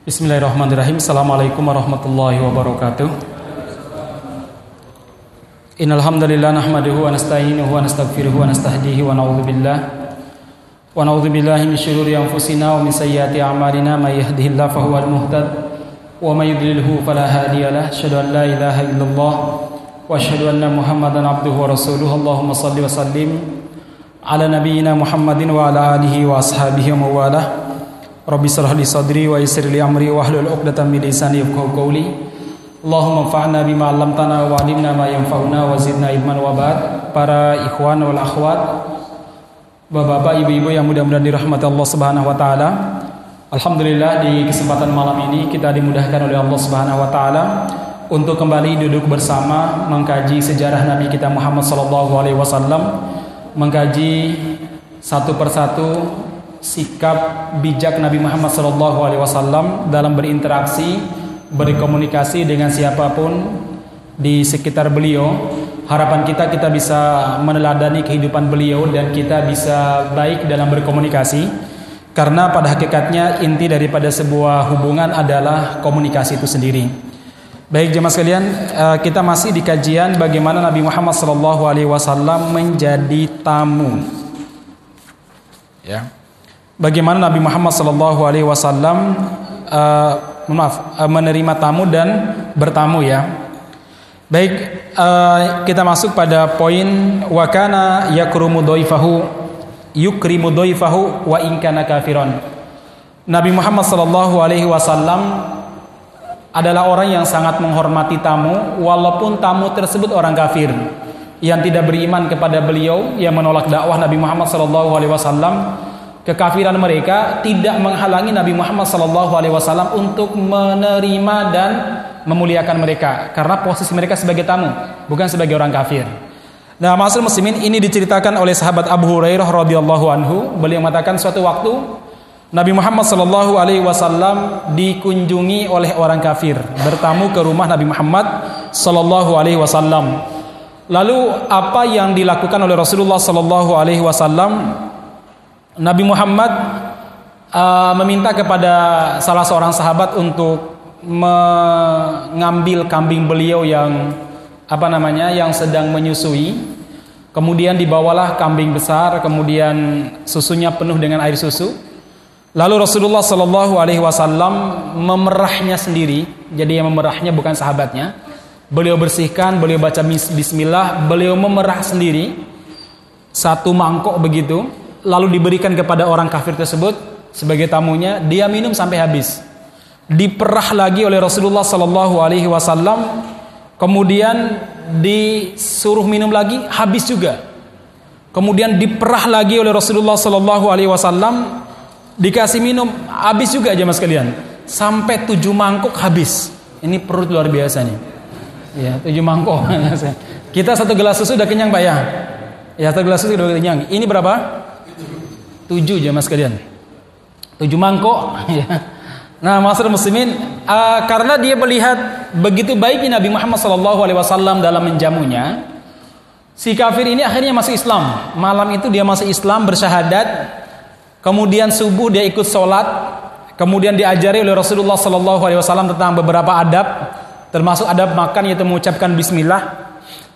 Bismillahirrahmanirrahim. Assalamualaikum warahmatullahi wabarakatuh. Innal hamdalillah nahmaduhu wa nasta'inuhu wa nastaghfiruhu wa nastahdihi wa na'udzu billah wa na'udzu billahi min shururi anfusina wa min sayyiati a'malina may yahdihillahu fahuwal muhtad wa may yudlilhu fala hadiyalah. Asyhadu an la ilaha illallah wa asyhadu anna Muhammadan abduhu wa rasuluhu. Allahumma shalli wa sallim ala nabiyyina Muhammadin wa ala alihi wa ashabihi wa mawalah. Rabbi syrah li sadri wa yassir li amri wa hlul 'uqdatam min lisani yafqahu qawli. Allahumma anfa'na bima 'allamtana wa 'allimna ma yanfa'una wa zidna ilman wa ba'd. Para ikhwan wal akhwat, Bapak-bapak, ibu-ibu yang mudah-mudahan dirahmati Allah Subhanahu wa taala. Alhamdulillah di kesempatan malam ini kita dimudahkan oleh Allah Subhanahu wa taala untuk kembali duduk bersama mengkaji sejarah Nabi kita Muhammad sallallahu alaihi wasallam, mengkaji satu persatu sikap bijak Nabi Muhammad SAW dalam berinteraksi, berkomunikasi dengan siapa pun di sekitar beliau. Harapan kita kita bisa meneladani kehidupan beliau dan kita bisa baik dalam berkomunikasi. Karena pada hakikatnya inti daripada sebuah hubungan adalah komunikasi itu sendiri. Baik jemaah sekalian, kita masih di kajian bagaimana Nabi Muhammad SAW menjadi tamu. Ya, bagaimana Nabi Muhammad Sallallahu Alaihi Wasallam uh, maaf uh, menerima tamu dan bertamu ya. Baik, uh, kita masuk pada poin wakana yakrumu doifahu yukrimu doifahu wa inkana kafiron. Nabi Muhammad Sallallahu Alaihi Wasallam adalah orang yang sangat menghormati tamu walaupun tamu tersebut orang kafir yang tidak beriman kepada beliau yang menolak dakwah Nabi Muhammad Wasallam kekafiran mereka tidak menghalangi Nabi Muhammad SAW untuk menerima dan memuliakan mereka karena posisi mereka sebagai tamu bukan sebagai orang kafir. Nah, masalah muslimin ini diceritakan oleh sahabat Abu Hurairah radhiyallahu anhu. Beliau mengatakan suatu waktu Nabi Muhammad sallallahu alaihi wasallam dikunjungi oleh orang kafir, bertamu ke rumah Nabi Muhammad sallallahu alaihi wasallam. Lalu apa yang dilakukan oleh Rasulullah sallallahu alaihi wasallam Nabi Muhammad uh, meminta kepada salah seorang sahabat untuk mengambil kambing beliau yang apa namanya yang sedang menyusui. Kemudian dibawalah kambing besar, kemudian susunya penuh dengan air susu. Lalu Rasulullah Shallallahu Alaihi Wasallam memerahnya sendiri. Jadi yang memerahnya bukan sahabatnya. Beliau bersihkan, beliau baca Bismillah, beliau memerah sendiri satu mangkok begitu lalu diberikan kepada orang kafir tersebut sebagai tamunya, dia minum sampai habis. Diperah lagi oleh Rasulullah Sallallahu Alaihi Wasallam, kemudian disuruh minum lagi, habis juga. Kemudian diperah lagi oleh Rasulullah Sallallahu Alaihi Wasallam, dikasih minum, habis juga aja mas kalian, sampai tujuh mangkuk habis. Ini perut luar biasa nih. Ya, tujuh mangkok. Kita satu gelas susu udah kenyang pak ya? Ya satu gelas susu udah kenyang. Ini berapa? Tujuh jemaah sekalian. Tujuh mangkok. Nah masyarakat muslimin uh, karena dia melihat begitu baiknya Nabi Muhammad SAW dalam menjamunya si kafir ini akhirnya masuk Islam. Malam itu dia masuk Islam bersyahadat kemudian subuh dia ikut sholat kemudian diajari oleh Rasulullah SAW tentang beberapa adab termasuk adab makan yaitu mengucapkan Bismillah.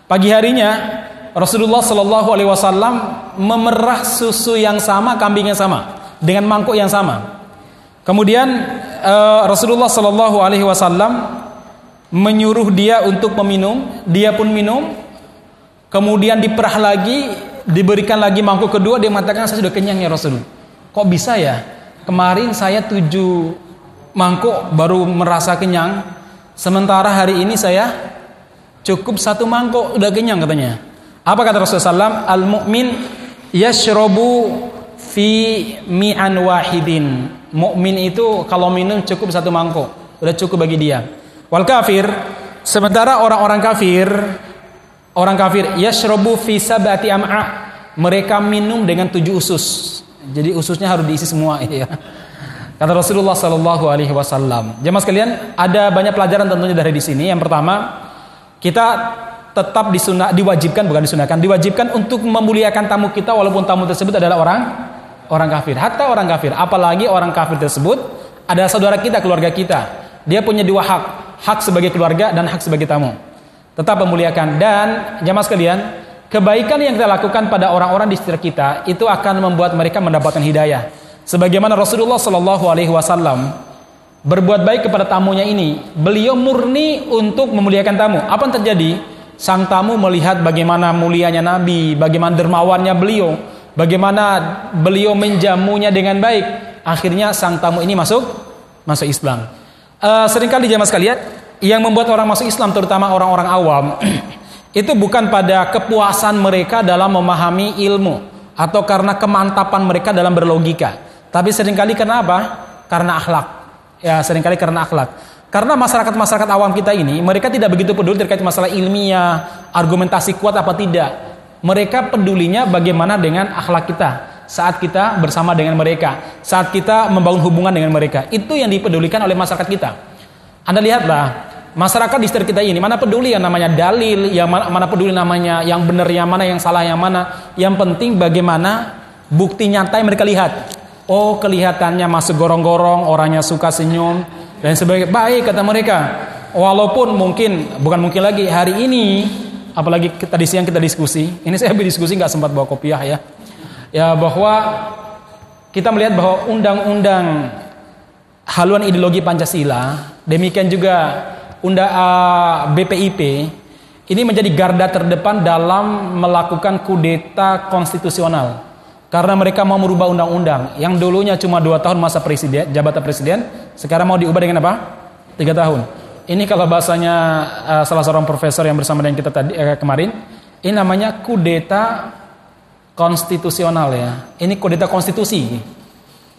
Pagi harinya Rasulullah Shallallahu Alaihi Wasallam memerah susu yang sama, kambing yang sama, dengan mangkuk yang sama. Kemudian uh, Rasulullah Shallallahu Alaihi Wasallam menyuruh dia untuk meminum, dia pun minum. Kemudian diperah lagi, diberikan lagi mangkuk kedua, dia mengatakan saya sudah kenyang ya Rasul. Kok bisa ya? Kemarin saya tujuh mangkuk baru merasa kenyang, sementara hari ini saya cukup satu mangkuk udah kenyang katanya. Apa kata Rasulullah SAW? Al-mu'min yashrobu fi mi'an wahidin. Mukmin itu kalau minum cukup satu mangkok, udah cukup bagi dia. Wal kafir, sementara orang-orang kafir, orang kafir yashrobu fi sabati am'a. Mereka minum dengan tujuh usus. Jadi ususnya harus diisi semua ya. Kata Rasulullah Sallallahu Alaihi Wasallam. Jemaah sekalian, ada banyak pelajaran tentunya dari di sini. Yang pertama, kita tetap disunah, diwajibkan bukan disunahkan, diwajibkan untuk memuliakan tamu kita walaupun tamu tersebut adalah orang orang kafir. Hatta orang kafir, apalagi orang kafir tersebut Ada saudara kita, keluarga kita. Dia punya dua hak, hak sebagai keluarga dan hak sebagai tamu. Tetap memuliakan dan jamaah sekalian, kebaikan yang kita lakukan pada orang-orang di sekitar kita itu akan membuat mereka mendapatkan hidayah. Sebagaimana Rasulullah Shallallahu Alaihi Wasallam berbuat baik kepada tamunya ini, beliau murni untuk memuliakan tamu. Apa yang terjadi? Sang tamu melihat bagaimana mulianya Nabi, bagaimana dermawannya beliau, bagaimana beliau menjamunya dengan baik. Akhirnya sang tamu ini masuk masuk Islam. Uh, sering kali jamaah sekalian, yang membuat orang masuk Islam terutama orang-orang awam itu bukan pada kepuasan mereka dalam memahami ilmu atau karena kemantapan mereka dalam berlogika. Tapi sering kali karena apa? Karena akhlak. Ya, sering kali karena akhlak. Karena masyarakat-masyarakat awam kita ini, mereka tidak begitu peduli terkait masalah ilmiah, argumentasi kuat apa tidak. Mereka pedulinya bagaimana dengan akhlak kita saat kita bersama dengan mereka, saat kita membangun hubungan dengan mereka. Itu yang dipedulikan oleh masyarakat kita. Anda lihatlah, masyarakat di sekitar kita ini mana peduli yang namanya dalil, yang mana, mana peduli namanya yang benar yang mana, yang salah yang mana. Yang penting bagaimana bukti nyata yang mereka lihat. Oh, kelihatannya masuk gorong-gorong, orangnya suka senyum, dan sebagai baik kata mereka. Walaupun mungkin bukan mungkin lagi hari ini apalagi tadi siang kita diskusi. Ini saya berdiskusi nggak sempat bawa kopiah ya. Ya bahwa kita melihat bahwa undang-undang haluan ideologi Pancasila demikian juga undang uh, BPIP ini menjadi garda terdepan dalam melakukan kudeta konstitusional karena mereka mau merubah undang-undang yang dulunya cuma dua tahun masa presiden, jabatan presiden, sekarang mau diubah dengan apa? Tiga tahun. Ini kalau bahasanya uh, salah seorang profesor yang bersama dengan kita tadi eh, kemarin, ini namanya kudeta konstitusional ya. Ini kudeta konstitusi.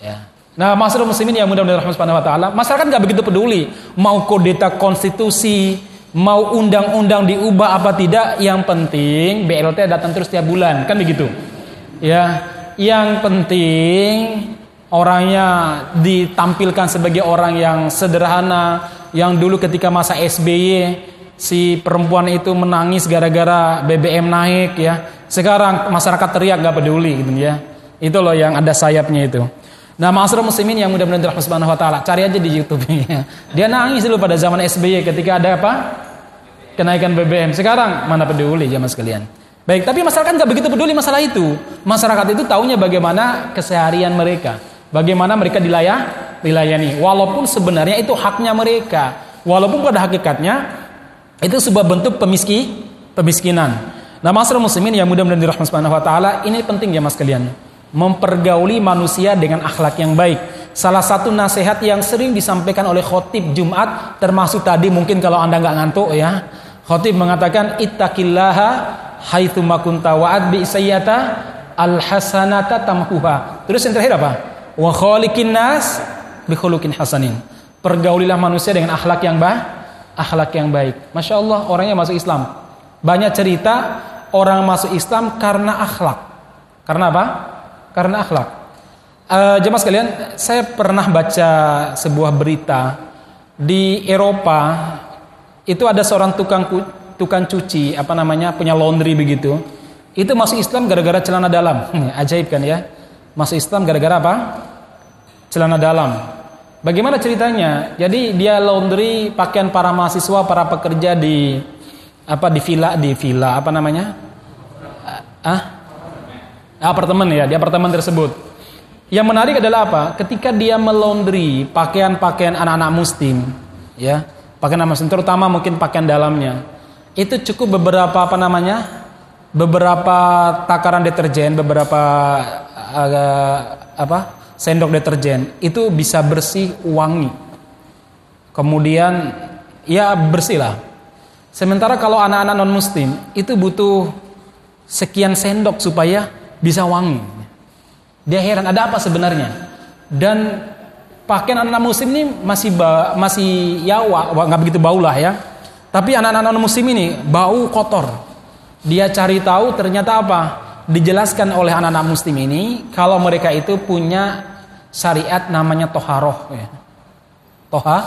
Ya. Nah, masalah muslimin yang mudah-mudahan rahmat subhanahu wa taala, masyarakat nggak begitu peduli mau kudeta konstitusi, mau undang-undang diubah apa tidak, yang penting BLT datang terus tiap bulan, kan begitu. Ya, yang penting orangnya ditampilkan sebagai orang yang sederhana yang dulu ketika masa SBY si perempuan itu menangis gara-gara BBM naik ya. Sekarang masyarakat teriak gak peduli gitu ya. Itu loh yang ada sayapnya itu. Nah masyarakat muslimin yang mudah-mudahan dirahmati subhanahu wa ta'ala cari aja di youtube ya. dia nangis dulu pada zaman SBY ketika ada apa? Kenaikan BBM sekarang mana peduli zaman sekalian Baik, tapi masyarakat nggak begitu peduli masalah itu. Masyarakat itu taunya bagaimana keseharian mereka, bagaimana mereka dilayah, dilayani. Walaupun sebenarnya itu haknya mereka, walaupun pada hakikatnya itu sebuah bentuk pemiski, pemiskinan. Nah, masalah muslimin yang mudah-mudahan dirahmati subhanahu wa taala, ini penting ya Mas kalian. Mempergauli manusia dengan akhlak yang baik. Salah satu nasihat yang sering disampaikan oleh khotib Jumat, termasuk tadi mungkin kalau Anda nggak ngantuk ya, khotib mengatakan ittaqillaha haitsu makunta wa'ad bi sayyata al hasanata tamhuha. Terus yang terakhir apa? Wa khaliqin nas bi khuluqin hasanin. Pergaulilah manusia dengan akhlak yang baik, akhlak yang baik. Masya Allah orangnya masuk Islam. Banyak cerita orang masuk Islam karena akhlak. Karena apa? Karena akhlak. Uh, jemaah sekalian, saya pernah baca sebuah berita di Eropa itu ada seorang tukang tukang cuci apa namanya punya laundry begitu itu masuk Islam gara-gara celana dalam. Ajaib kan ya? Masuk Islam gara-gara apa? Celana dalam. Bagaimana ceritanya? Jadi dia laundry pakaian para mahasiswa para pekerja di apa di villa di villa apa namanya? Ah apartemen ya di apartemen tersebut. Yang menarik adalah apa? Ketika dia melaundry pakaian-pakaian anak-anak muslim ya pakaian anak muslim terutama mungkin pakaian dalamnya itu cukup beberapa apa namanya beberapa takaran deterjen beberapa uh, apa sendok deterjen. Itu bisa bersih wangi. Kemudian ya bersih lah. Sementara kalau anak-anak non muslim itu butuh sekian sendok supaya bisa wangi. Dia heran ada apa sebenarnya? Dan pakaian anak-anak muslim ini masih ba, masih ya nggak begitu bau lah ya tapi anak-anak non muslim ini bau kotor. Dia cari tahu ternyata apa? Dijelaskan oleh anak-anak muslim ini kalau mereka itu punya syariat namanya toharoh. Ya. Toha,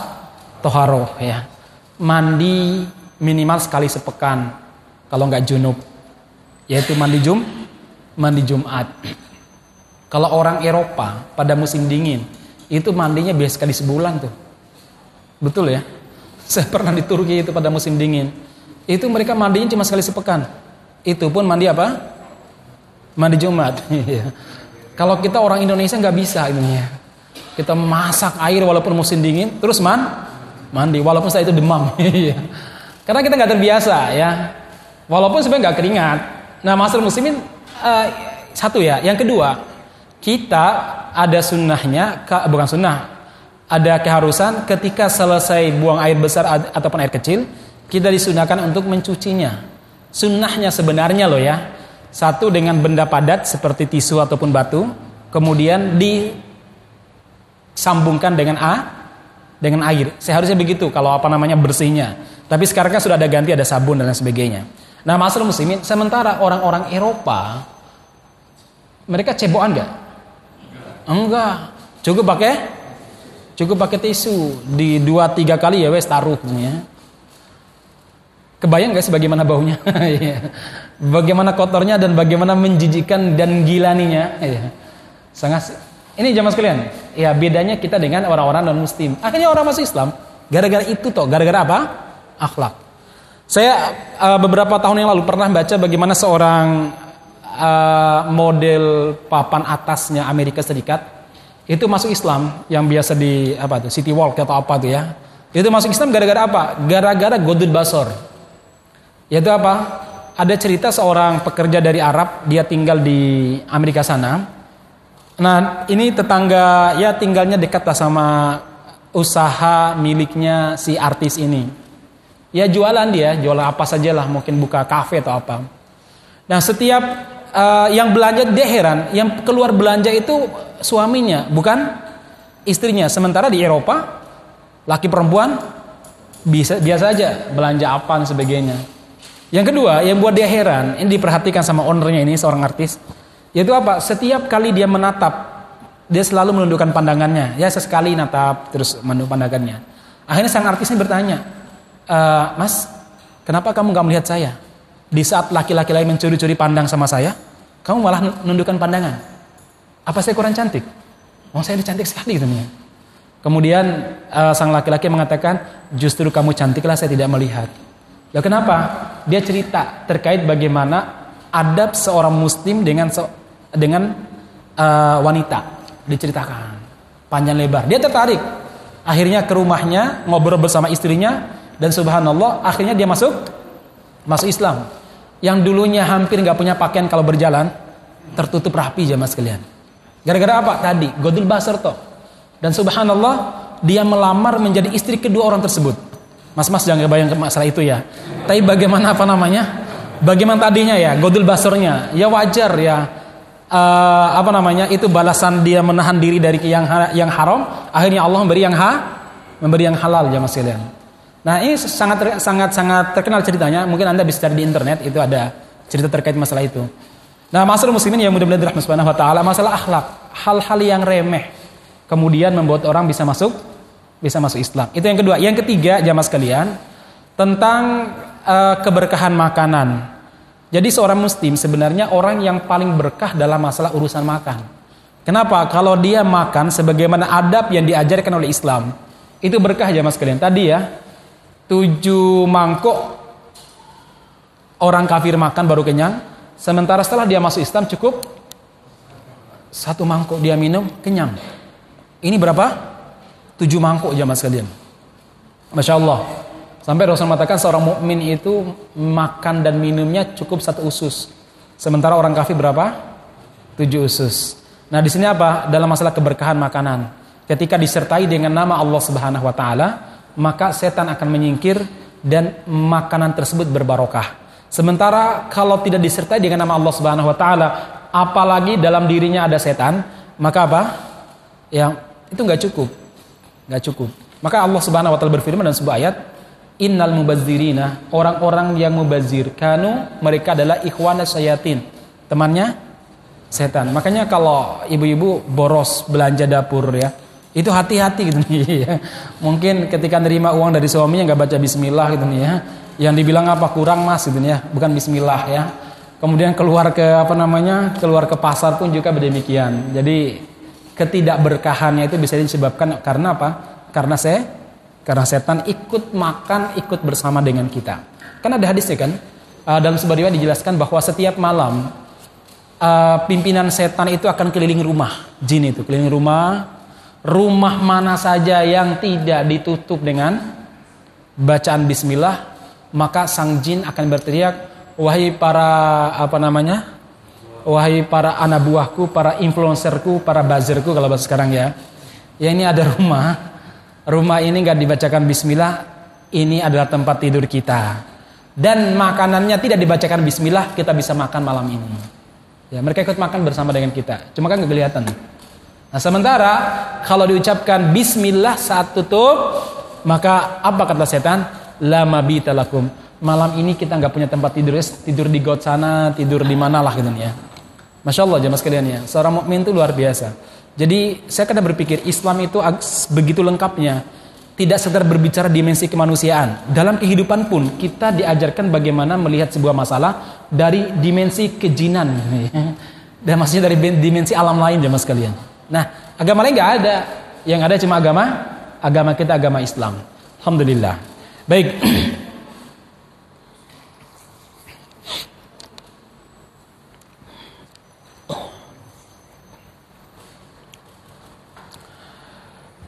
toharoh ya. Mandi minimal sekali sepekan. Kalau nggak junub, yaitu mandi jum, mandi Jumat. Kalau orang Eropa pada musim dingin itu mandinya biasa sekali sebulan tuh. Betul ya? Saya pernah di Turki itu pada musim dingin. Itu mereka mandinya cuma sekali sepekan. Itu pun mandi apa? Mandi Jumat. Iya. Kalau kita orang Indonesia nggak bisa ini ya. Kita masak air walaupun musim dingin, terus man mandi walaupun saya itu demam. Iya. Karena kita nggak terbiasa ya. Walaupun sebenarnya nggak keringat. Nah, masalah muslimin uh, satu ya. Yang kedua, kita ada sunnahnya, bukan sunnah, ada keharusan ketika selesai buang air besar ataupun air kecil, kita disunahkan untuk mencucinya. Sunnahnya sebenarnya loh ya, satu dengan benda padat seperti tisu ataupun batu, kemudian disambungkan dengan a dengan air. Seharusnya begitu kalau apa namanya bersihnya. Tapi sekarang kan sudah ada ganti ada sabun dan lain sebagainya. Nah, masalah muslimin sementara orang-orang Eropa mereka cebokan nggak? Enggak. Cukup pakai cukup pakai tisu di dua tiga kali ya wes taruh ya. Kebayang guys bagaimana baunya? Iya. bagaimana kotornya dan bagaimana menjijikan dan gilaninya? Iya. Sangat ini jamaah sekalian. Ya bedanya kita dengan orang-orang non muslim. Akhirnya orang masuk Islam gara-gara itu toh, gara-gara apa? Akhlak. Saya uh, beberapa tahun yang lalu pernah baca bagaimana seorang uh, model papan atasnya Amerika Serikat itu masuk Islam yang biasa di apa tuh City Walk atau apa tuh ya. Itu masuk Islam gara-gara apa? Gara-gara Godud Basor. Yaitu apa? Ada cerita seorang pekerja dari Arab dia tinggal di Amerika sana. Nah ini tetangga ya tinggalnya dekat lah sama usaha miliknya si artis ini. Ya jualan dia jualan apa saja lah mungkin buka kafe atau apa. Nah setiap uh, yang belanja dia heran, yang keluar belanja itu suaminya, bukan istrinya. Sementara di Eropa, laki perempuan bisa biasa aja belanja apa dan sebagainya. Yang kedua, yang buat dia heran, ini diperhatikan sama ownernya ini seorang artis, yaitu apa? Setiap kali dia menatap, dia selalu menundukkan pandangannya. Ya sesekali natap terus menunduk pandangannya. Akhirnya sang artis ini bertanya, e, Mas, kenapa kamu nggak melihat saya? Di saat laki-laki lain mencuri-curi pandang sama saya, kamu malah menundukkan pandangan. Apa saya kurang cantik? Oh saya cantik sekali gitu nih. Kemudian uh, sang laki-laki mengatakan, justru kamu cantiklah saya tidak melihat. Ya kenapa? Dia cerita terkait bagaimana adab seorang muslim dengan se dengan uh, wanita diceritakan panjang lebar. Dia tertarik. Akhirnya ke rumahnya ngobrol bersama istrinya dan subhanallah akhirnya dia masuk masuk Islam yang dulunya hampir nggak punya pakaian kalau berjalan tertutup rapi jamaah sekalian. Gara-gara apa? Tadi Godul Basar toh. Dan subhanallah dia melamar menjadi istri kedua orang tersebut. Mas-mas jangan kebayang masalah itu ya. Tapi bagaimana apa namanya? Bagaimana tadinya ya Godul Basarnya? Ya wajar ya. Uh, apa namanya? Itu balasan dia menahan diri dari yang yang haram. Akhirnya Allah memberi yang ha, memberi yang halal jamaah sekalian. Nah ini sangat sangat sangat terkenal ceritanya. Mungkin anda bisa cari di internet itu ada cerita terkait masalah itu. Nah masalah muslimin yang mudah-mudahan dirahmati subhanahu wa taala masalah akhlak, hal-hal yang remeh kemudian membuat orang bisa masuk bisa masuk Islam. Itu yang kedua. Yang ketiga jamaah sekalian tentang uh, keberkahan makanan. Jadi seorang muslim sebenarnya orang yang paling berkah dalam masalah urusan makan. Kenapa? Kalau dia makan sebagaimana adab yang diajarkan oleh Islam, itu berkah jamaah sekalian. Tadi ya, tujuh mangkok orang kafir makan baru kenyang. Sementara setelah dia masuk Islam cukup satu mangkok dia minum kenyang. Ini berapa? Tujuh mangkok jamaah sekalian. Masya Allah. Sampai Rasul mengatakan seorang mukmin itu makan dan minumnya cukup satu usus. Sementara orang kafir berapa? Tujuh usus. Nah di sini apa? Dalam masalah keberkahan makanan. Ketika disertai dengan nama Allah Subhanahu Wa Taala, maka setan akan menyingkir dan makanan tersebut berbarokah. Sementara kalau tidak disertai dengan nama Allah Subhanahu wa taala, apalagi dalam dirinya ada setan, maka apa? Yang itu nggak cukup. nggak cukup. Maka Allah Subhanahu wa taala berfirman dalam sebuah ayat, Innal mubazzirina, orang-orang yang mubazir, kanu mereka adalah ikhwana syayatin. Temannya setan. Makanya kalau ibu-ibu boros belanja dapur ya, itu hati-hati gitu nih ya. Mungkin ketika nerima uang dari suaminya nggak baca bismillah gitu nih ya. Yang dibilang apa kurang mas gitu nih ya, bukan bismillah ya. Kemudian keluar ke apa namanya? keluar ke pasar pun juga demikian. Jadi ketidakberkahannya itu bisa disebabkan karena apa? Karena saya karena setan ikut makan, ikut bersama dengan kita. Kan ada hadisnya kan? Uh, dalam sebuah riwayat dijelaskan bahwa setiap malam uh, pimpinan setan itu akan keliling rumah, jin itu keliling rumah, rumah mana saja yang tidak ditutup dengan bacaan bismillah, maka sang jin akan berteriak, "Wahai para apa namanya? Wahai para anak buahku, para influencerku, para buzzerku kalau bahasa sekarang ya. Ya ini ada rumah. Rumah ini nggak dibacakan bismillah, ini adalah tempat tidur kita. Dan makanannya tidak dibacakan bismillah, kita bisa makan malam ini. Ya, mereka ikut makan bersama dengan kita. Cuma kan nggak kelihatan. Nah, sementara kalau diucapkan bismillah saat tutup, maka apa kata setan? Lama bitalakum. Malam ini kita nggak punya tempat tidur, tidur di got sana, tidur di mana lah gitu ya. Masya Allah jamaah sekalian ya, seorang mukmin itu luar biasa. Jadi saya kadang berpikir Islam itu begitu lengkapnya. Tidak sekedar berbicara dimensi kemanusiaan. Dalam kehidupan pun kita diajarkan bagaimana melihat sebuah masalah dari dimensi kejinan. Dan maksudnya dari dimensi alam lain jamaah sekalian. Nah agama lain nggak ada. Yang ada cuma agama agama kita agama Islam. Alhamdulillah. Baik.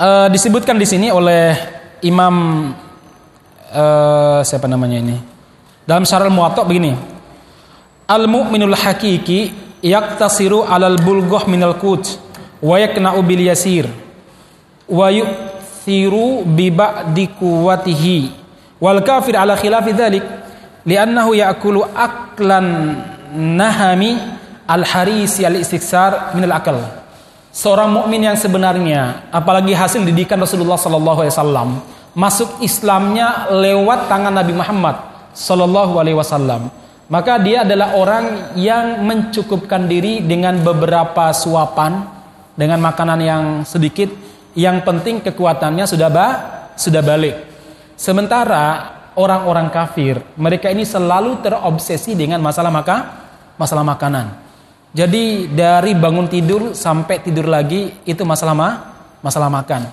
uh, disebutkan di sini oleh Imam uh, siapa namanya ini dalam syarah muwatta begini al mu'minul hakiki yaktasiru alal bulgoh minal kut wa yakna'u bil yasir. Wa yu'thiru bi ba'di quwwatihi. Wal kafir ala khilafi dhalik. Li'annahu ya'kulu aklan nahami al harisi al istiksar min al akal. Seorang mukmin yang sebenarnya, apalagi hasil didikan Rasulullah Sallallahu Alaihi Wasallam, masuk Islamnya lewat tangan Nabi Muhammad Sallallahu Alaihi Wasallam, maka dia adalah orang yang mencukupkan diri dengan beberapa suapan, dengan makanan yang sedikit, yang penting kekuatannya sudah ba, sudah balik. Sementara orang-orang kafir, mereka ini selalu terobsesi dengan masalah maka, masalah makanan. Jadi dari bangun tidur sampai tidur lagi itu masalah ma masalah makan.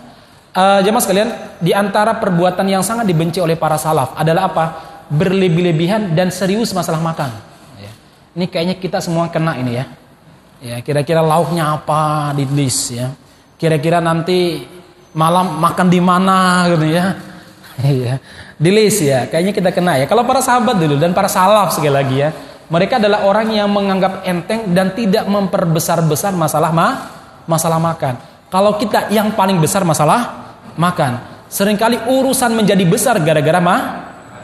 Uh, jemaah sekalian, di antara perbuatan yang sangat dibenci oleh para salaf adalah apa? Berlebih-lebihan dan serius masalah makan. Ya. Ini kayaknya kita semua kena ini ya. Ya, kira-kira lauknya apa di list ya. Kira-kira nanti malam makan di mana gitu ya. Iya. di list ya, kayaknya kita kena ya. Kalau para sahabat dulu dan para salaf sekali lagi ya mereka adalah orang yang menganggap enteng dan tidak memperbesar-besar masalah ma masalah makan. Kalau kita yang paling besar masalah makan. Seringkali urusan menjadi besar gara-gara ma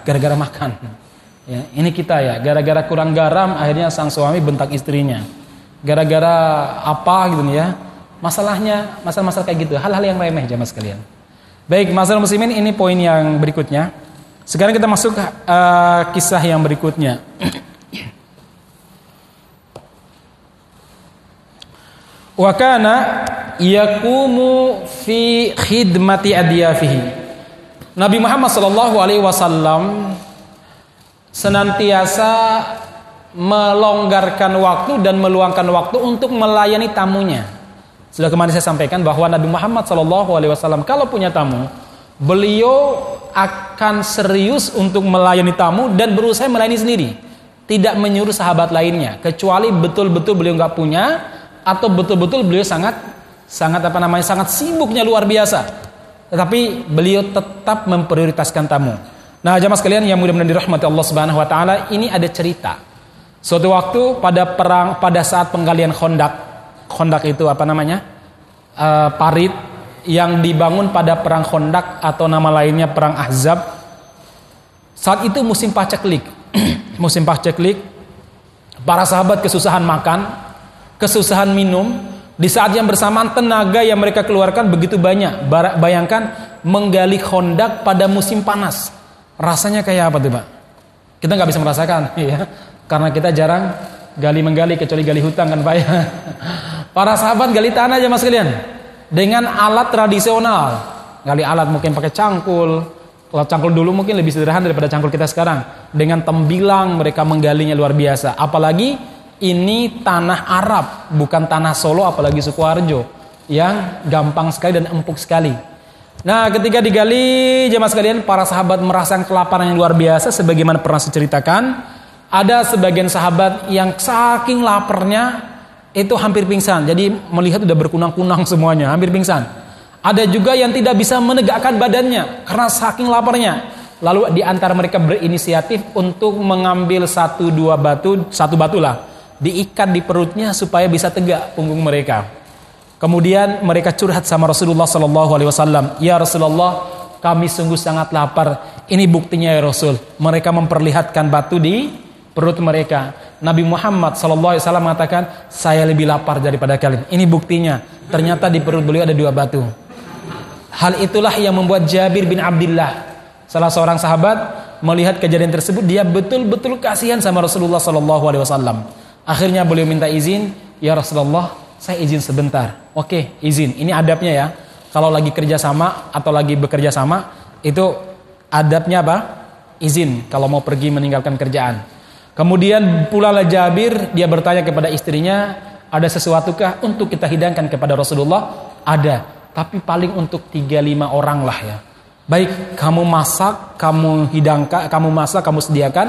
gara-gara makan. Ya, ini kita ya, gara-gara kurang garam akhirnya sang suami bentak istrinya. Gara-gara apa gitu ya. Masalahnya masalah-masalah kayak gitu, hal-hal yang remeh jamaah sekalian. Baik, masalah muslimin ini poin yang berikutnya. Sekarang kita masuk uh, kisah yang berikutnya. wa kana yakumu fi khidmati adyafihi Nabi Muhammad sallallahu alaihi wasallam senantiasa melonggarkan waktu dan meluangkan waktu untuk melayani tamunya. Sudah kemarin saya sampaikan bahwa Nabi Muhammad sallallahu alaihi wasallam kalau punya tamu, beliau akan serius untuk melayani tamu dan berusaha melayani sendiri. Tidak menyuruh sahabat lainnya kecuali betul-betul beliau nggak punya atau betul-betul beliau sangat sangat apa namanya sangat sibuknya luar biasa. Tetapi beliau tetap memprioritaskan tamu. Nah, jamaah sekalian yang mudah-mudahan dirahmati Allah Subhanahu wa taala, ini ada cerita. Suatu waktu pada perang pada saat penggalian Khandaq, Khandaq itu apa namanya? Uh, parit yang dibangun pada perang Khandaq atau nama lainnya perang Ahzab. Saat itu musim paceklik. musim paceklik. Para sahabat kesusahan makan, kesusahan minum, di saat yang bersamaan tenaga yang mereka keluarkan begitu banyak. Bayangkan menggali kondak pada musim panas. Rasanya kayak apa tuh Pak? Kita nggak bisa merasakan ya. Karena kita jarang gali menggali kecuali gali hutan kan Pak ya. Para sahabat gali tanah aja Mas kalian. Dengan alat tradisional. Gali alat mungkin pakai cangkul. Kalau cangkul dulu mungkin lebih sederhana daripada cangkul kita sekarang. Dengan tembilang mereka menggalinya luar biasa. Apalagi ini tanah Arab, bukan tanah Solo apalagi Sukoharjo. yang gampang sekali dan empuk sekali. Nah, ketika digali jemaah sekalian, para sahabat merasakan kelaparan yang luar biasa sebagaimana pernah saya ceritakan. Ada sebagian sahabat yang saking laparnya itu hampir pingsan. Jadi melihat udah berkunang-kunang semuanya, hampir pingsan. Ada juga yang tidak bisa menegakkan badannya karena saking laparnya. Lalu di antara mereka berinisiatif untuk mengambil satu dua batu, satu batu lah, diikat di perutnya supaya bisa tegak punggung mereka. Kemudian mereka curhat sama Rasulullah Sallallahu Alaihi Wasallam. Ya Rasulullah, kami sungguh sangat lapar. Ini buktinya ya Rasul. Mereka memperlihatkan batu di perut mereka. Nabi Muhammad Wasallam mengatakan, saya lebih lapar daripada kalian. Ini buktinya. Ternyata di perut beliau ada dua batu. Hal itulah yang membuat Jabir bin Abdullah, salah seorang sahabat, melihat kejadian tersebut, dia betul-betul kasihan sama Rasulullah Wasallam. Akhirnya beliau minta izin, ya Rasulullah, saya izin sebentar. Oke, izin. Ini adabnya ya. Kalau lagi kerja sama atau lagi bekerja sama, itu adabnya apa? Izin kalau mau pergi meninggalkan kerjaan. Kemudian pula Jabir, dia bertanya kepada istrinya, ada sesuatukah untuk kita hidangkan kepada Rasulullah? Ada, tapi paling untuk tiga lima orang lah ya. Baik, kamu masak, kamu hidangkan, kamu masak, kamu sediakan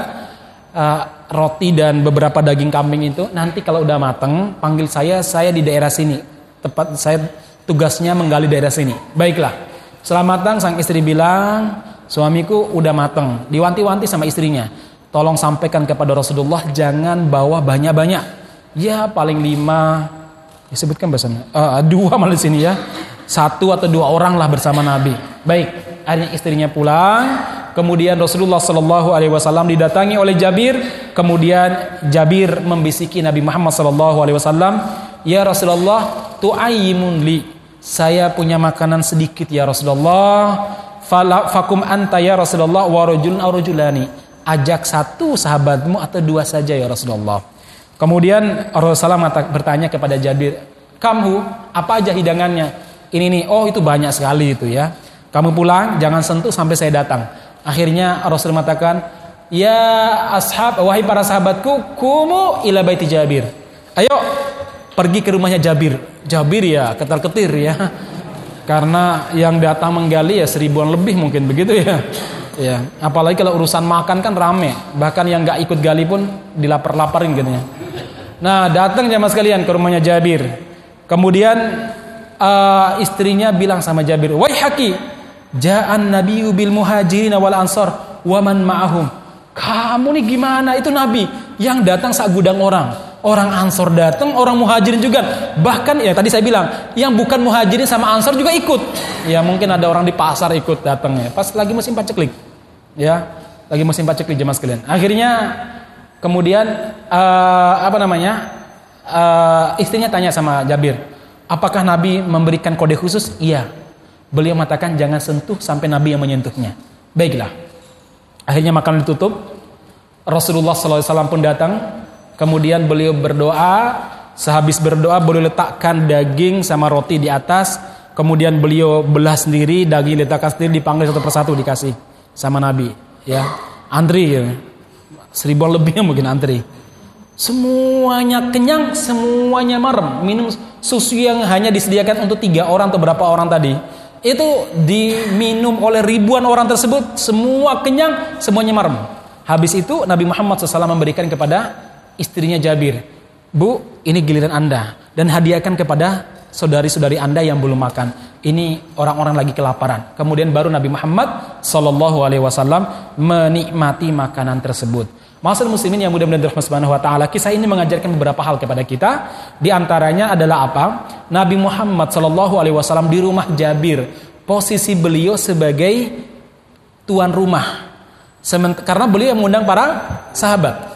uh, roti dan beberapa daging kambing itu nanti kalau udah mateng panggil saya saya di daerah sini tepat saya tugasnya menggali daerah sini baiklah setelah matang sang istri bilang suamiku udah mateng diwanti-wanti sama istrinya tolong sampaikan kepada Rasulullah jangan bawa banyak-banyak. Ya paling lima. Disebutkan bahasanya uh, dua malah di sini ya. Satu atau dua orang lah bersama Nabi. Baik akhirnya istrinya pulang. Kemudian Rasulullah Shallallahu Alaihi Wasallam didatangi oleh Jabir. Kemudian Jabir membisiki Nabi Muhammad Shallallahu Alaihi Wasallam, Ya Rasulullah, tu'ayimun li. Saya punya makanan sedikit ya Rasulullah. Fakum anta ya Rasulullah wa rajulun Ajak satu sahabatmu atau dua saja ya Rasulullah. Kemudian Rasulullah bertanya kepada Jabir, "Kamu apa aja hidangannya?" Ini nih, oh itu banyak sekali itu ya. Kamu pulang, jangan sentuh sampai saya datang. Akhirnya Rasul mengatakan, "Ya ashab, wahai para sahabatku, kumu ila baiti Jabir." Ayo pergi ke rumahnya Jabir. Jabir ya ketar-ketir ya. Karena yang datang menggali ya seribuan lebih mungkin begitu ya. Ya, apalagi kalau urusan makan kan rame. Bahkan yang nggak ikut gali pun dilapar-laparin gitu ya. Nah, datang jamaah sekalian ke rumahnya Jabir. Kemudian uh, istrinya bilang sama Jabir, "Wahai haki, Ja'an nabiyyu bil muhajirin wal ansar wa man ma'ahum. Kamu nih gimana? Itu nabi yang datang sak gudang orang. Orang ansor datang, orang muhajirin juga. Bahkan ya tadi saya bilang, yang bukan muhajirin sama ansor juga ikut. Ya mungkin ada orang di pasar ikut datang ya. Pas lagi musim paceklik. Ya, lagi musim paceklik jemaah sekalian. Akhirnya kemudian uh, apa namanya? Uh, istrinya tanya sama Jabir, apakah Nabi memberikan kode khusus? Iya. Beliau mengatakan jangan sentuh sampai Nabi yang menyentuhnya. Baiklah. Akhirnya makanan ditutup. Rasulullah SAW pun datang. Kemudian beliau berdoa. Sehabis berdoa beliau letakkan daging sama roti di atas. Kemudian beliau belah sendiri, daging letakkan sendiri dipanggil satu persatu dikasih sama Nabi. Ya, antri ya. Seribuan lebihnya mungkin antri. Semuanya kenyang, semuanya marem. Minum susu yang hanya disediakan untuk tiga orang atau berapa orang tadi itu diminum oleh ribuan orang tersebut semua kenyang semuanya marem habis itu Nabi Muhammad SAW memberikan kepada istrinya Jabir Bu ini giliran anda dan hadiahkan kepada saudari-saudari anda yang belum makan ini orang-orang lagi kelaparan kemudian baru Nabi Muhammad SAW menikmati makanan tersebut Masalah muslimin yang mudah-mudahan dirahmati Subhanahu wa taala, kisah ini mengajarkan beberapa hal kepada kita. Di antaranya adalah apa? Nabi Muhammad sallallahu alaihi wasallam di rumah Jabir. Posisi beliau sebagai tuan rumah. Karena beliau yang mengundang para sahabat.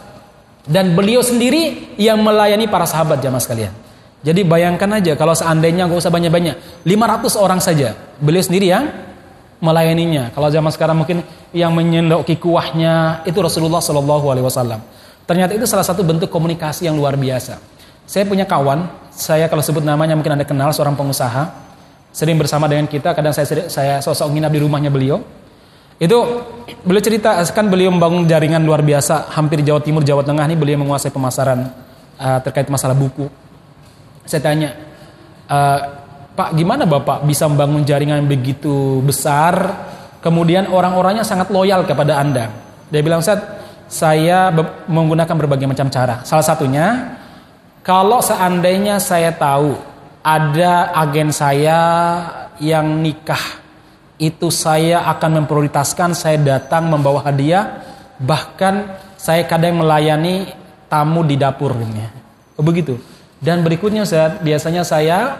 Dan beliau sendiri yang melayani para sahabat jamaah sekalian. Jadi bayangkan aja kalau seandainya nggak usah banyak-banyak, 500 orang saja. Beliau sendiri yang melayaninya. Kalau zaman sekarang mungkin yang menyendoki kuahnya itu Rasulullah Shallallahu Alaihi Wasallam. Ternyata itu salah satu bentuk komunikasi yang luar biasa. Saya punya kawan, saya kalau sebut namanya mungkin anda kenal seorang pengusaha, sering bersama dengan kita. Kadang saya saya sosok nginap di rumahnya beliau. Itu beliau cerita, kan beliau membangun jaringan luar biasa hampir Jawa Timur, Jawa Tengah ini beliau menguasai pemasaran uh, terkait masalah buku. Saya tanya, uh, Pak, gimana Bapak bisa membangun jaringan begitu besar, kemudian orang-orangnya sangat loyal kepada Anda? Dia bilang, Ustaz, saya menggunakan berbagai macam cara. Salah satunya, kalau seandainya saya tahu ada agen saya yang nikah, itu saya akan memprioritaskan saya datang membawa hadiah, bahkan saya kadang melayani tamu di dapurnya. Begitu. Dan berikutnya Ustaz, biasanya saya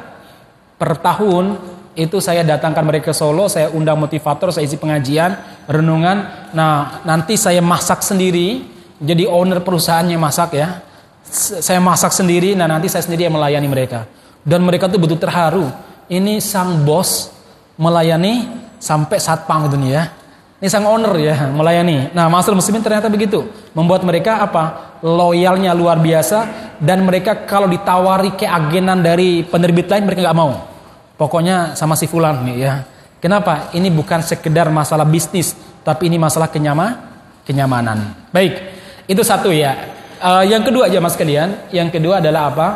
per tahun itu saya datangkan mereka ke Solo, saya undang motivator, saya isi pengajian, renungan. Nah, nanti saya masak sendiri, jadi owner perusahaannya masak ya. Saya masak sendiri, nah nanti saya sendiri yang melayani mereka. Dan mereka tuh betul terharu. Ini sang bos melayani sampai satpam itu nih ya. Ini sang owner ya melayani. Nah, masalah muslimin ternyata begitu. Membuat mereka apa? Loyalnya luar biasa dan mereka kalau ditawari keagenan dari penerbit lain mereka nggak mau. Pokoknya sama si fulan nih ya. Kenapa? Ini bukan sekedar masalah bisnis, tapi ini masalah kenyama, kenyamanan. Baik, itu satu ya. Uh, yang kedua aja mas kalian, yang kedua adalah apa?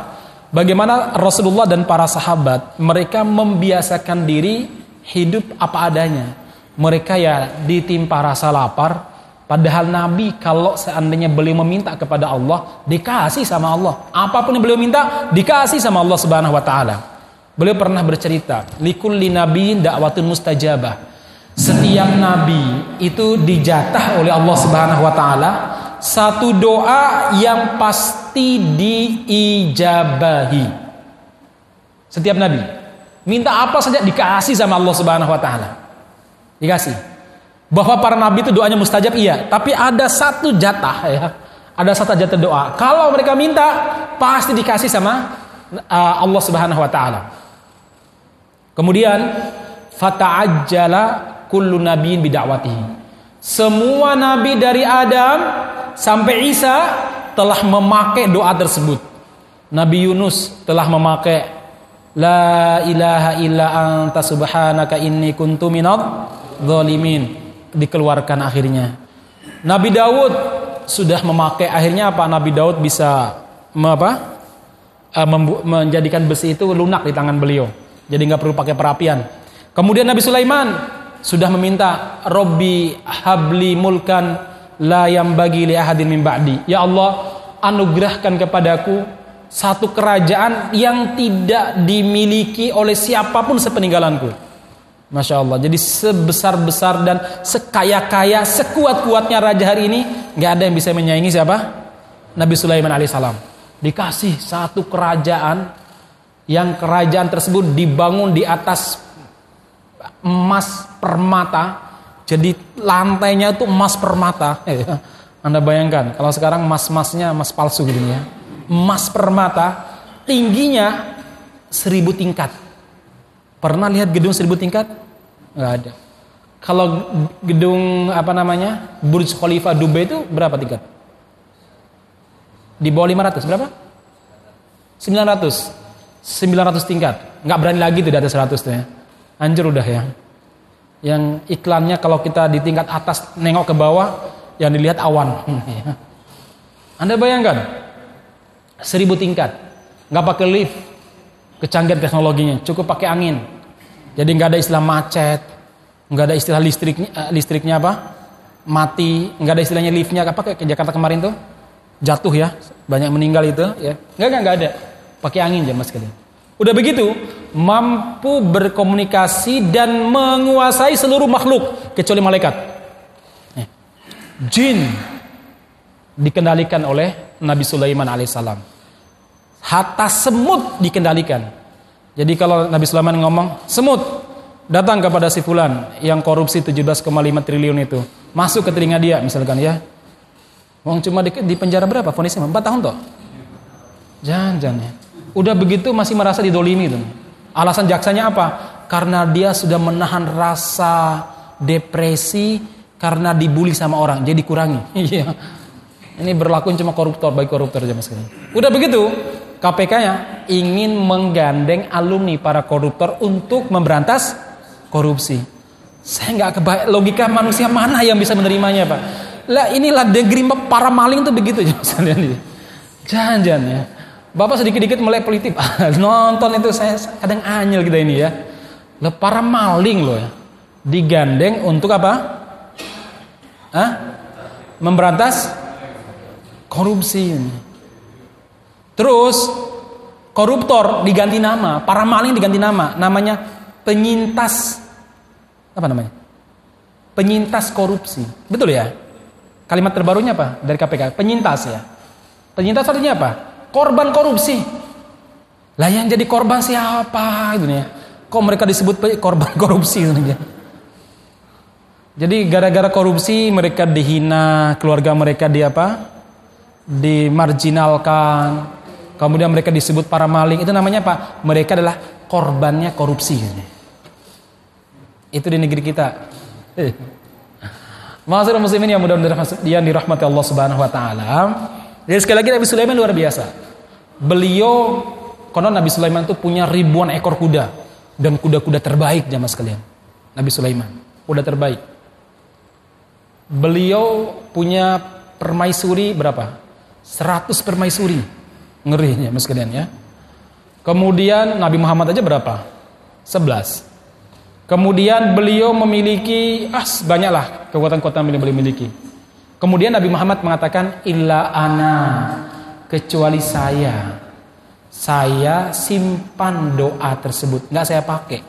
Bagaimana Rasulullah dan para sahabat mereka membiasakan diri hidup apa adanya. Mereka ya ditimpa rasa lapar, padahal Nabi kalau seandainya beliau meminta kepada Allah, dikasih sama Allah. Apa pun yang beliau minta, dikasih sama Allah Subhanahu wa taala. Beliau pernah bercerita, likulli nabiyin dakwatun mustajabah. Setiap nabi itu dijatah oleh Allah Subhanahu wa taala satu doa yang pasti diijabahi. Setiap nabi minta apa saja dikasih sama Allah Subhanahu wa taala. Dikasih. Bahwa para nabi itu doanya mustajab iya, tapi ada satu jatah ya. Ada satu jatah doa. Kalau mereka minta pasti dikasih sama uh, Allah Subhanahu wa taala. Kemudian fata'ajjala kullu nabiyyin bidakwatihi. Semua nabi dari Adam sampai Isa telah memakai doa tersebut. Nabi Yunus telah memakai La ilaha illa anta subhanaka inni kuntu minadh zalimin dikeluarkan akhirnya. Nabi Daud sudah memakai akhirnya apa? Nabi Daud bisa apa? Eh, menjadikan besi itu lunak di tangan beliau. Jadi nggak perlu pakai perapian. Kemudian Nabi Sulaiman sudah meminta Robbi habli mulkan la yang bagi li ahadin min ba'di. Ya Allah, anugerahkan kepadaku satu kerajaan yang tidak dimiliki oleh siapa pun sepeninggalanku. Masya Allah. Jadi sebesar-besar dan sekaya-kaya, sekuat-kuatnya raja hari ini, nggak ada yang bisa menyaingi siapa? Nabi Sulaiman alaihissalam. Dikasih satu kerajaan yang kerajaan tersebut dibangun di atas emas permata jadi lantainya itu emas permata Anda bayangkan kalau sekarang emas-emasnya emas palsu gitu ya emas permata tingginya seribu tingkat pernah lihat gedung seribu tingkat nggak ada kalau gedung apa namanya Burj Khalifa Dubai itu berapa tingkat di bawah 500 berapa 900 900 tingkat. Nggak berani lagi tuh di atas 100 tuh ya. Anjir udah ya. Yang iklannya kalau kita di tingkat atas nengok ke bawah, yang dilihat awan. Anda bayangkan, seribu tingkat, nggak pakai lift, kecanggihan teknologinya, cukup pakai angin. Jadi nggak ada istilah macet, nggak ada istilah listriknya, eh, listriknya apa? Mati, nggak ada istilahnya liftnya apa kayak ke Jakarta kemarin tuh jatuh ya, banyak meninggal itu ya. Nggak nggak nggak ada Pakai angin jamaah sekalian. Udah begitu, mampu berkomunikasi dan menguasai seluruh makhluk kecuali malaikat. Jin dikendalikan oleh Nabi Sulaiman alaihissalam. Hatta semut dikendalikan. Jadi kalau Nabi Sulaiman ngomong, semut datang kepada si fulan yang korupsi 17,5 triliun itu. Masuk ke telinga dia misalkan ya. Wong cuma di, di penjara berapa? Fonisnya 4 tahun toh. Jangan, jangan ya. Udah begitu masih merasa didolimi tuh. Alasan jaksanya apa? Karena dia sudah menahan rasa depresi karena dibully sama orang, jadi kurangi. Iya. Ini berlaku cuma koruptor, baik koruptor aja mas Udah begitu, KPK-nya ingin menggandeng alumni para koruptor untuk memberantas korupsi. Saya nggak kebayang logika manusia mana yang bisa menerimanya pak. Lah inilah negeri para maling tuh begitu ya mas Jangan-jangan ya Bapak sedikit-dikit melek politik. Nonton itu saya kadang anyel kita ini ya. Lah para maling loh ya. Digandeng untuk apa? Hah? Memberantas korupsi ini. Terus koruptor diganti nama, para maling diganti nama, namanya penyintas apa namanya? Penyintas korupsi. Betul ya? Kalimat terbarunya apa dari KPK? Penyintas ya. Penyintas artinya apa? Korban korupsi. Lah yang jadi korban siapa itu ya? Kok mereka disebut korban korupsi itu ya? Jadi gara-gara korupsi mereka dihina, keluarga mereka di apa? Dimarginalkan. Kemudian mereka disebut para maling. Itu namanya apa? Mereka adalah korbannya korupsi. Itu di negeri kita. Masyarakat muslimin yang mudah-mudahan dirahmati Allah Subhanahu wa taala. Jadi sekali lagi Nabi Sulaiman luar biasa. Beliau konon Nabi Sulaiman itu punya ribuan ekor kuda dan kuda-kuda terbaik jamaah sekalian. Nabi Sulaiman, kuda terbaik. Beliau punya permaisuri berapa? 100 permaisuri. Ngeri ya mas kalian ya. Kemudian Nabi Muhammad aja berapa? 11. Kemudian beliau memiliki ah banyaklah kekuatan-kekuatan yang beliau miliki. Kemudian Nabi Muhammad mengatakan illa ana kecuali saya. Saya simpan doa tersebut, nggak saya pakai.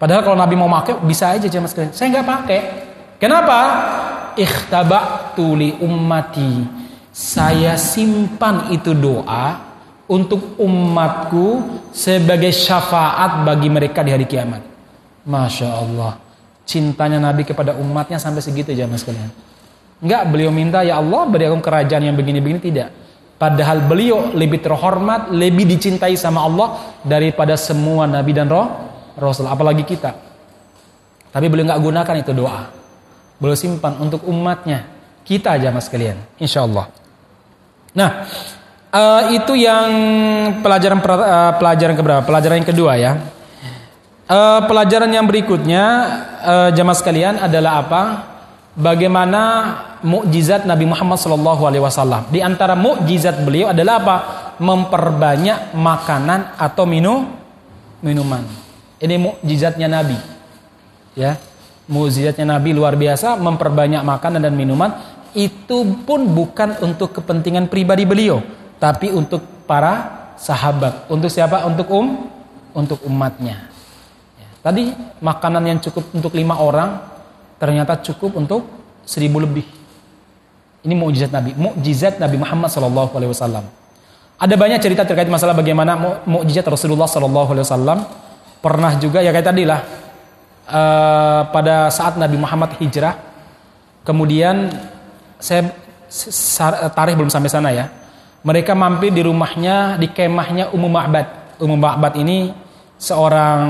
Padahal kalau Nabi mau pakai bisa aja mas kalian. Saya nggak pakai. Kenapa? Ikhtaba'tu li ummati. Saya simpan itu doa untuk umatku sebagai syafaat bagi mereka di hari kiamat. Masya Allah. Cintanya Nabi kepada umatnya sampai segitu aja mas kalian. Enggak beliau minta ya Allah beri aku kerajaan yang begini-begini tidak. Padahal beliau lebih terhormat, lebih dicintai sama Allah daripada semua nabi dan roh rasul apalagi kita. Tapi beliau nggak gunakan itu doa. Beliau simpan untuk umatnya. Kita aja mas kalian, insya Allah. Nah, uh, itu yang pelajaran uh, pelajaran keberapa? Pelajaran yang kedua ya. Uh, pelajaran yang berikutnya uh, jamaah sekalian adalah apa? Bagaimana mukjizat Nabi Muhammad Shallallahu Alaihi Wasallam. Di antara mukjizat beliau adalah apa? Memperbanyak makanan atau minum minuman. Ini mukjizatnya Nabi. Ya, mukjizatnya Nabi luar biasa memperbanyak makanan dan minuman itu pun bukan untuk kepentingan pribadi beliau tapi untuk para sahabat. Untuk siapa? Untuk um untuk umatnya. Ya. tadi makanan yang cukup untuk lima orang ternyata cukup untuk seribu lebih. Ini mukjizat Nabi. Mukjizat Nabi Muhammad Shallallahu Alaihi Wasallam. Ada banyak cerita terkait masalah bagaimana mukjizat Rasulullah Shallallahu Alaihi Wasallam. Pernah juga ya kayak tadi lah uh, pada saat Nabi Muhammad hijrah kemudian saya tarikh belum sampai sana ya mereka mampir di rumahnya di kemahnya Ummu Ma'bad Ummu Ma'bad ini seorang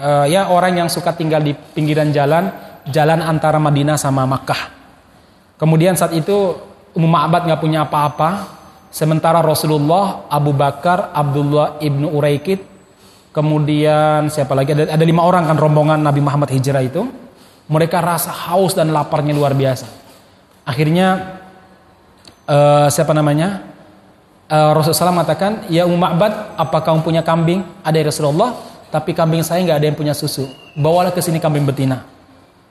uh, ya orang yang suka tinggal di pinggiran jalan jalan antara Madinah sama Makkah kemudian saat itu Ummu Ma'bad nggak punya apa-apa sementara Rasulullah Abu Bakar Abdullah ibnu Uraikid Kemudian siapa lagi? Ada, ada lima orang kan rombongan Nabi Muhammad hijrah itu. Mereka rasa haus dan laparnya luar biasa. Akhirnya uh, siapa namanya? Uh, Rasulullah SAW mengatakan, Ya Ma'bad, apa kamu punya kambing? Ada ya Rasulullah, tapi kambing saya nggak ada yang punya susu. Bawalah ke sini kambing betina.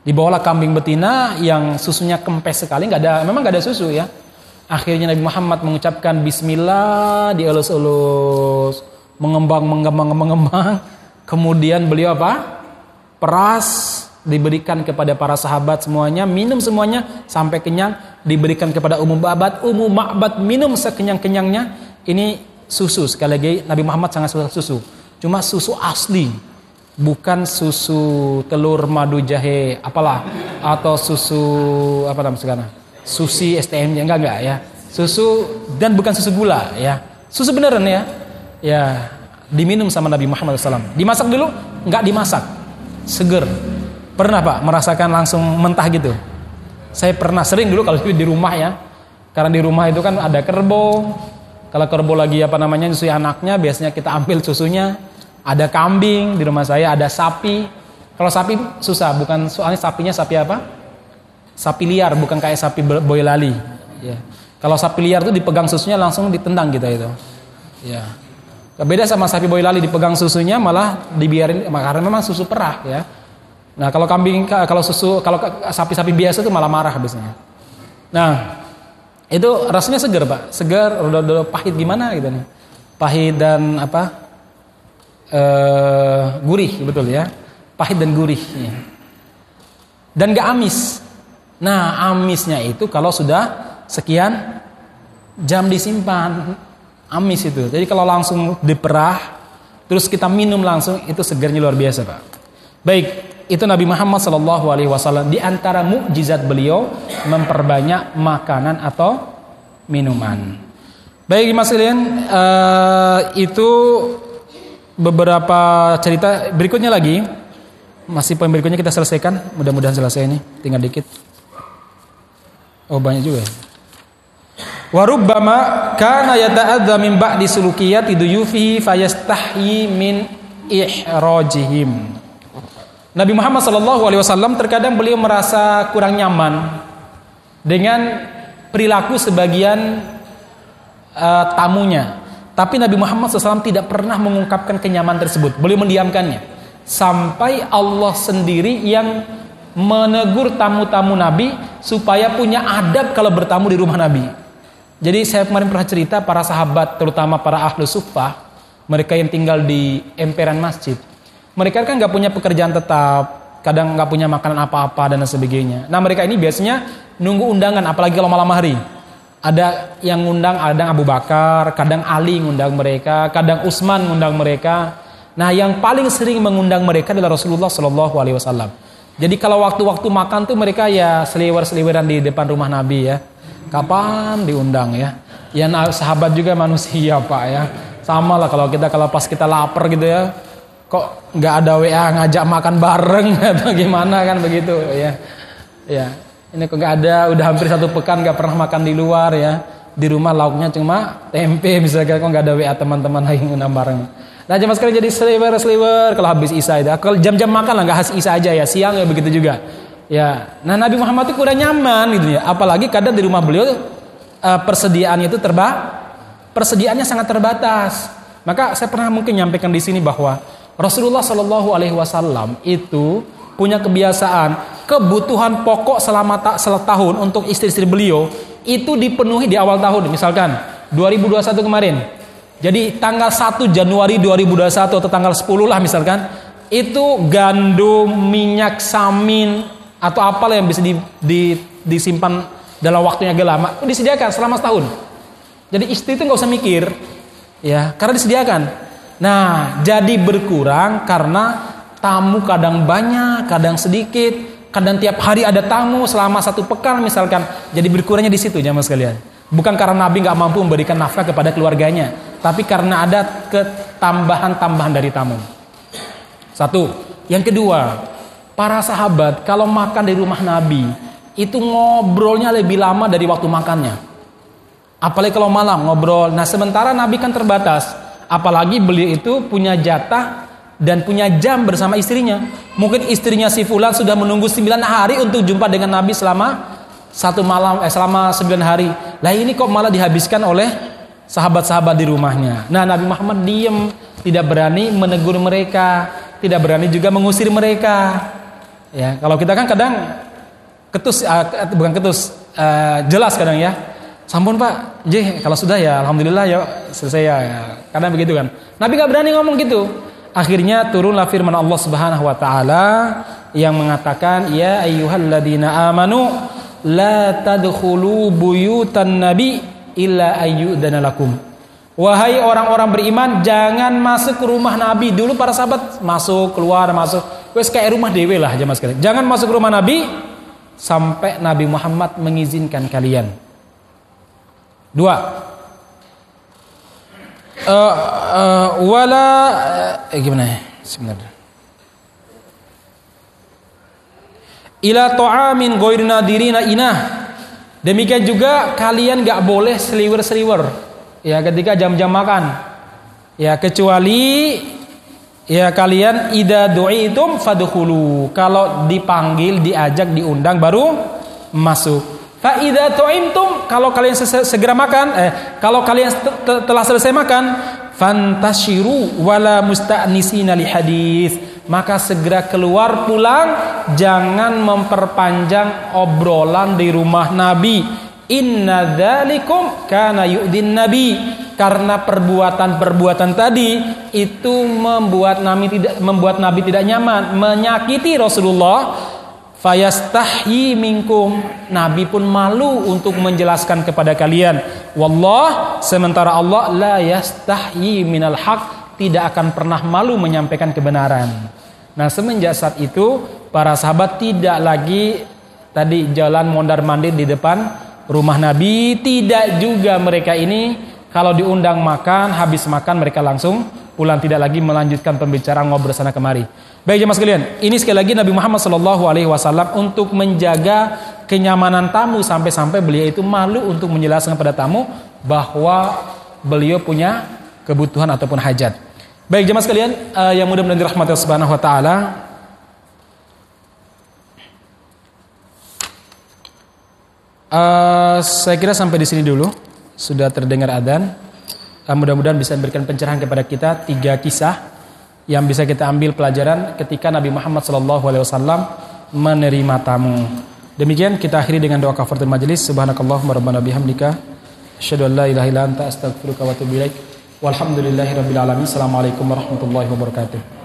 Dibawalah kambing betina yang susunya kempes sekali, nggak ada, memang nggak ada susu ya. Akhirnya Nabi Muhammad mengucapkan Bismillah dielus-elus mengembang, mengembang, mengembang. Kemudian beliau apa? Peras diberikan kepada para sahabat semuanya, minum semuanya sampai kenyang, diberikan kepada umum Ma'bad, umum Ma'bad minum sekenyang-kenyangnya. Ini susu sekali lagi Nabi Muhammad sangat suka susu. Cuma susu asli, bukan susu telur madu jahe apalah atau susu apa namanya sekarang? Susi STM enggak enggak ya. Susu dan bukan susu gula ya. Susu beneran ya ya diminum sama Nabi Muhammad SAW. Dimasak dulu? Nggak dimasak, seger. Pernah pak merasakan langsung mentah gitu? Saya pernah sering dulu kalau di rumah ya, karena di rumah itu kan ada kerbau. Kalau kerbau lagi apa namanya nyusui anaknya, biasanya kita ambil susunya. Ada kambing di rumah saya, ada sapi. Kalau sapi susah, bukan soalnya sapinya sapi apa? Sapi liar, bukan kayak sapi boyolali. Ya. Kalau sapi liar itu dipegang susunya langsung ditendang kita itu. Ya. Beda sama sapi boilali dipegang susunya malah dibiarin karena memang susu perah ya. Nah, kalau kambing kalau susu kalau sapi-sapi biasa itu malah marah habisnya. Nah, itu rasanya segar, Pak. Segar, udah pahit gimana gitu nih. Pahit dan apa? Eh, gurih, betul ya. Pahit dan gurih ya. Dan gak amis. Nah, amisnya itu kalau sudah sekian jam disimpan amis itu. Jadi kalau langsung diperah, terus kita minum langsung, itu segarnya luar biasa, Pak. Baik, itu Nabi Muhammad Shallallahu Alaihi Wasallam di antara mukjizat beliau memperbanyak makanan atau minuman. Baik, Mas Ilian, uh, itu beberapa cerita berikutnya lagi. Masih poin berikutnya kita selesaikan. Mudah-mudahan selesai ini. Tinggal dikit. Oh banyak juga. Ya. Warubbama kana yata'adza min ba'di sulukiyati duyufihi fayastahyi min ihrajihim. Nabi Muhammad wasallam terkadang beliau merasa kurang nyaman dengan perilaku sebagian uh, tamunya. Tapi Nabi Muhammad SAW tidak pernah mengungkapkan kenyamanan tersebut. Beliau mendiamkannya. Sampai Allah sendiri yang menegur tamu-tamu Nabi supaya punya adab kalau bertamu di rumah Nabi. Jadi saya kemarin pernah cerita para sahabat, terutama para ahlu suffah, mereka yang tinggal di emperan masjid. Mereka kan nggak punya pekerjaan tetap, kadang nggak punya makanan apa-apa dan sebagainya. Nah mereka ini biasanya nunggu undangan, apalagi kalau malam hari. Ada yang ngundang, ada Abu Bakar, kadang Ali ngundang mereka, kadang Utsman ngundang mereka. Nah yang paling sering mengundang mereka adalah Rasulullah Shallallahu Alaihi Wasallam. Jadi kalau waktu-waktu makan tuh mereka ya seliwer-seliweran di depan rumah Nabi ya Kapan diundang ya? Ya sahabat juga manusia pak ya. Sama lah kalau kita kalau pas kita lapar gitu ya, kok nggak ada WA ngajak makan bareng atau gimana kan begitu ya. Ya ini kok nggak ada, udah hampir satu pekan nggak pernah makan di luar ya. Di rumah lauknya cuma tempe misalnya kok nggak ada WA teman-teman lagi ngundang bareng. Nah jam sekarang jadi sliver sliver kalau habis isa itu. Kalau jam-jam makan lah nggak khas isa aja ya siang ya begitu juga. Ya, nah Nabi Muhammad itu kurang nyaman gitu ya. Apalagi kadang di rumah beliau uh, persediaannya itu terba persediaannya sangat terbatas. Maka saya pernah mungkin nyampaikan di sini bahwa Rasulullah Shallallahu Alaihi Wasallam itu punya kebiasaan kebutuhan pokok selama tak tahun untuk istri-istri beliau itu dipenuhi di awal tahun. Misalkan 2021 kemarin. Jadi tanggal 1 Januari 2021 atau tanggal 10 lah misalkan itu gandum, minyak samin, atau apalah yang bisa di, di, disimpan dalam waktu yang agak lama disediakan selama setahun. Jadi istri itu nggak usah mikir, ya, karena disediakan. Nah, jadi berkurang karena tamu kadang banyak, kadang sedikit, kadang tiap hari ada tamu selama satu pekan misalkan. Jadi berkurangnya di situ jamaah sekalian. Bukan karena Nabi nggak mampu memberikan nafkah kepada keluarganya, tapi karena ada ketambahan-tambahan dari tamu. Satu. Yang kedua, Para sahabat kalau makan di rumah Nabi itu ngobrolnya lebih lama dari waktu makannya. Apalagi kalau malam ngobrol. Nah sementara Nabi kan terbatas. Apalagi beliau itu punya jatah dan punya jam bersama istrinya. Mungkin istrinya si Fulan sudah menunggu 9 hari untuk jumpa dengan Nabi selama satu malam eh selama 9 hari. Lah ini kok malah dihabiskan oleh sahabat-sahabat di rumahnya. Nah Nabi Muhammad diem, tidak berani menegur mereka, tidak berani juga mengusir mereka. Ya, kalau kita kan kadang ketus uh, bukan ketus uh, jelas kadang ya. Sampun Pak, J kalau sudah ya alhamdulillah ya selesai ya. Kadang begitu kan. Nabi gak berani ngomong gitu. Akhirnya turunlah firman Allah Subhanahu wa taala yang mengatakan ya ayyuhalladzina amanu la tadkhulu buyutan nabi illa ayyudana lakum. Wahai orang-orang beriman, jangan masuk ke rumah Nabi. Dulu para sahabat masuk, keluar, masuk Wes kayak rumah dewe lah jemaah sekalian. Jangan masuk rumah Nabi sampai Nabi Muhammad mengizinkan kalian. Dua. Uh, uh, wala uh, gimana ya? Sebenarnya. Ila ta'amin ghairina dirina inah. Demikian juga kalian gak boleh seliwer-seliwer ya ketika jam-jam makan. Ya kecuali Ya kalian ida du'itum fadkhulu. Kalau dipanggil, diajak, diundang baru masuk. Fa idza tu'imtum kalau kalian segera makan eh kalau kalian telah selesai makan fantashiru wala musta'nisina li hadis maka segera keluar pulang jangan memperpanjang obrolan di rumah Nabi. Inna dzalikum kana yu'din nabi. Karena perbuatan-perbuatan tadi itu membuat Nabi tidak membuat Nabi tidak nyaman menyakiti Rasulullah fayastahyi minkum. Nabi pun malu untuk menjelaskan kepada kalian. Wallah sementara Allah la yastahyi minal haq tidak akan pernah malu menyampaikan kebenaran. Nah semenjak saat itu para sahabat tidak lagi tadi jalan mondar mandir di depan rumah nabi. Tidak juga mereka ini. Kalau diundang makan habis makan mereka langsung pulang tidak lagi melanjutkan pembicaraan ngobrol sana kemari Baik jemaah sekalian, ini sekali lagi Nabi Muhammad Shallallahu Alaihi Wasallam untuk menjaga kenyamanan tamu sampai-sampai beliau itu malu untuk menjelaskan kepada tamu bahwa beliau punya kebutuhan ataupun hajat. Baik jemaah sekalian, uh, yang mudah-mudahan dirahmati Allah Subhanahu Wa Taala. Uh, saya kira sampai di sini dulu sudah terdengar adzan. Uh, mudah-mudahan bisa memberikan pencerahan kepada kita tiga kisah yang bisa kita ambil pelajaran ketika Nabi Muhammad SAW menerima tamu. Demikian kita akhiri dengan doa kafaratul majelis. Subhanakallahumma rabbana bihamdika asyhadu an la ilaha illa anta astaghfiruka wa atubu ilaik. Walhamdulillahirabbil alamin. Assalamualaikum warahmatullahi wabarakatuh.